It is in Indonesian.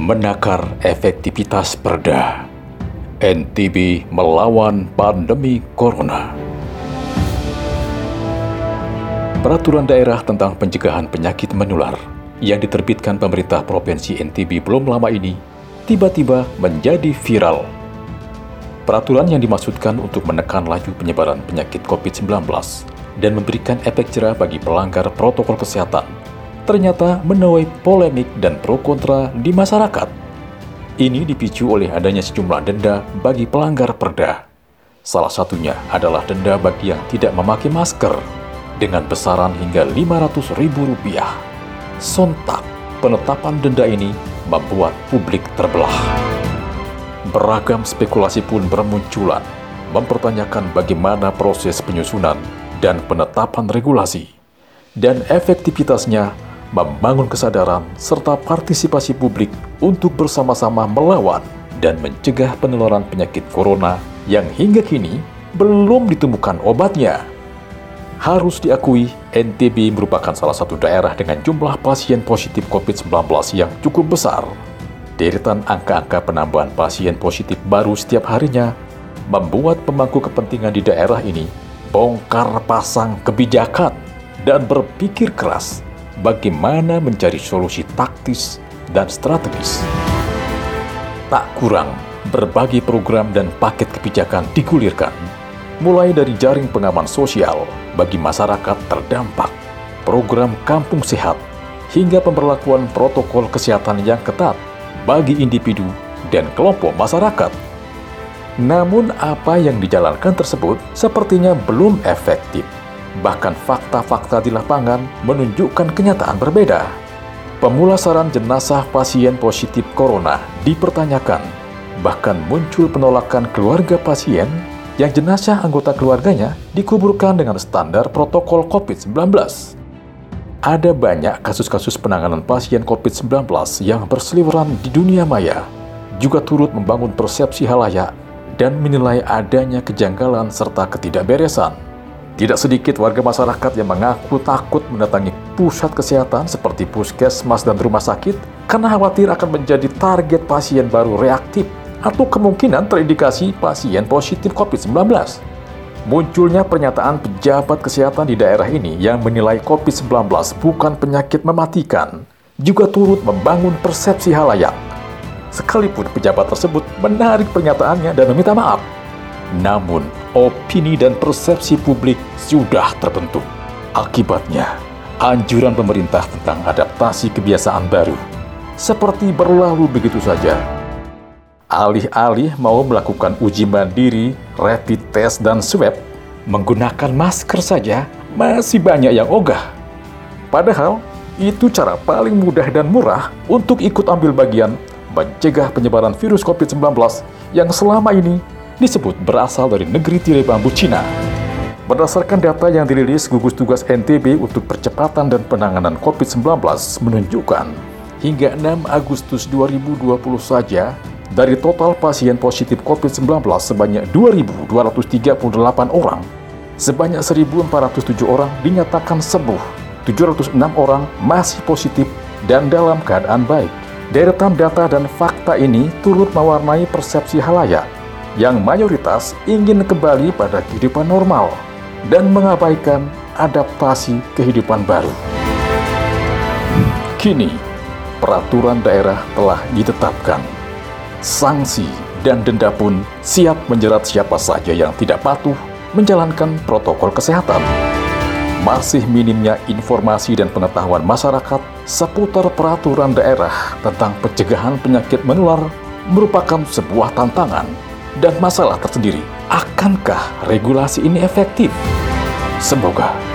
Menakar efektivitas perda. NTB melawan pandemi corona. Peraturan daerah tentang pencegahan penyakit menular yang diterbitkan pemerintah Provinsi NTB belum lama ini tiba-tiba menjadi viral. Peraturan yang dimaksudkan untuk menekan laju penyebaran penyakit COVID-19 dan memberikan efek jerah bagi pelanggar protokol kesehatan ternyata menuai polemik dan pro kontra di masyarakat. Ini dipicu oleh adanya sejumlah denda bagi pelanggar perda. Salah satunya adalah denda bagi yang tidak memakai masker dengan besaran hingga Rp500.000. Sontak, penetapan denda ini membuat publik terbelah. Beragam spekulasi pun bermunculan, mempertanyakan bagaimana proses penyusunan dan penetapan regulasi, dan efektivitasnya membangun kesadaran serta partisipasi publik untuk bersama-sama melawan dan mencegah penularan penyakit corona yang hingga kini belum ditemukan obatnya. Harus diakui, NTB merupakan salah satu daerah dengan jumlah pasien positif COVID-19 yang cukup besar. Deretan angka-angka penambahan pasien positif baru setiap harinya membuat pemangku kepentingan di daerah ini bongkar pasang kebijakan dan berpikir keras bagaimana mencari solusi taktis dan strategis. Tak kurang, berbagai program dan paket kebijakan digulirkan, mulai dari jaring pengaman sosial bagi masyarakat terdampak, program kampung sehat, hingga pemberlakuan protokol kesehatan yang ketat bagi individu dan kelompok masyarakat. Namun apa yang dijalankan tersebut sepertinya belum efektif Bahkan fakta-fakta di lapangan menunjukkan kenyataan berbeda. Pemulasaran jenazah pasien positif corona dipertanyakan. Bahkan muncul penolakan keluarga pasien yang jenazah anggota keluarganya dikuburkan dengan standar protokol COVID-19. Ada banyak kasus-kasus penanganan pasien COVID-19 yang berseliweran di dunia maya, juga turut membangun persepsi halayak dan menilai adanya kejanggalan serta ketidakberesan. Tidak sedikit warga masyarakat yang mengaku takut mendatangi pusat kesehatan seperti puskesmas dan rumah sakit karena khawatir akan menjadi target pasien baru reaktif atau kemungkinan terindikasi pasien positif COVID-19. Munculnya pernyataan pejabat kesehatan di daerah ini yang menilai COVID-19 bukan penyakit mematikan, juga turut membangun persepsi halayak. Sekalipun pejabat tersebut menarik pernyataannya dan meminta maaf, namun, opini dan persepsi publik sudah terbentuk. Akibatnya, anjuran pemerintah tentang adaptasi kebiasaan baru seperti berlalu begitu saja. Alih-alih mau melakukan uji mandiri, rapid test, dan swab, menggunakan masker saja masih banyak yang ogah. Padahal, itu cara paling mudah dan murah untuk ikut ambil bagian mencegah penyebaran virus COVID-19 yang selama ini disebut berasal dari negeri tirai bambu Cina. Berdasarkan data yang dirilis gugus tugas NTB untuk percepatan dan penanganan COVID-19 menunjukkan hingga 6 Agustus 2020 saja dari total pasien positif COVID-19 sebanyak 2.238 orang, sebanyak 1.407 orang dinyatakan sembuh, 706 orang masih positif dan dalam keadaan baik. Deretan data dan fakta ini turut mewarnai persepsi halayak yang mayoritas ingin kembali pada kehidupan normal dan mengabaikan adaptasi kehidupan baru. Kini, peraturan daerah telah ditetapkan. Sanksi dan denda pun siap menjerat siapa saja yang tidak patuh menjalankan protokol kesehatan. Masih minimnya informasi dan pengetahuan masyarakat seputar peraturan daerah tentang pencegahan penyakit menular merupakan sebuah tantangan dan masalah tersendiri. Akankah regulasi ini efektif? Semoga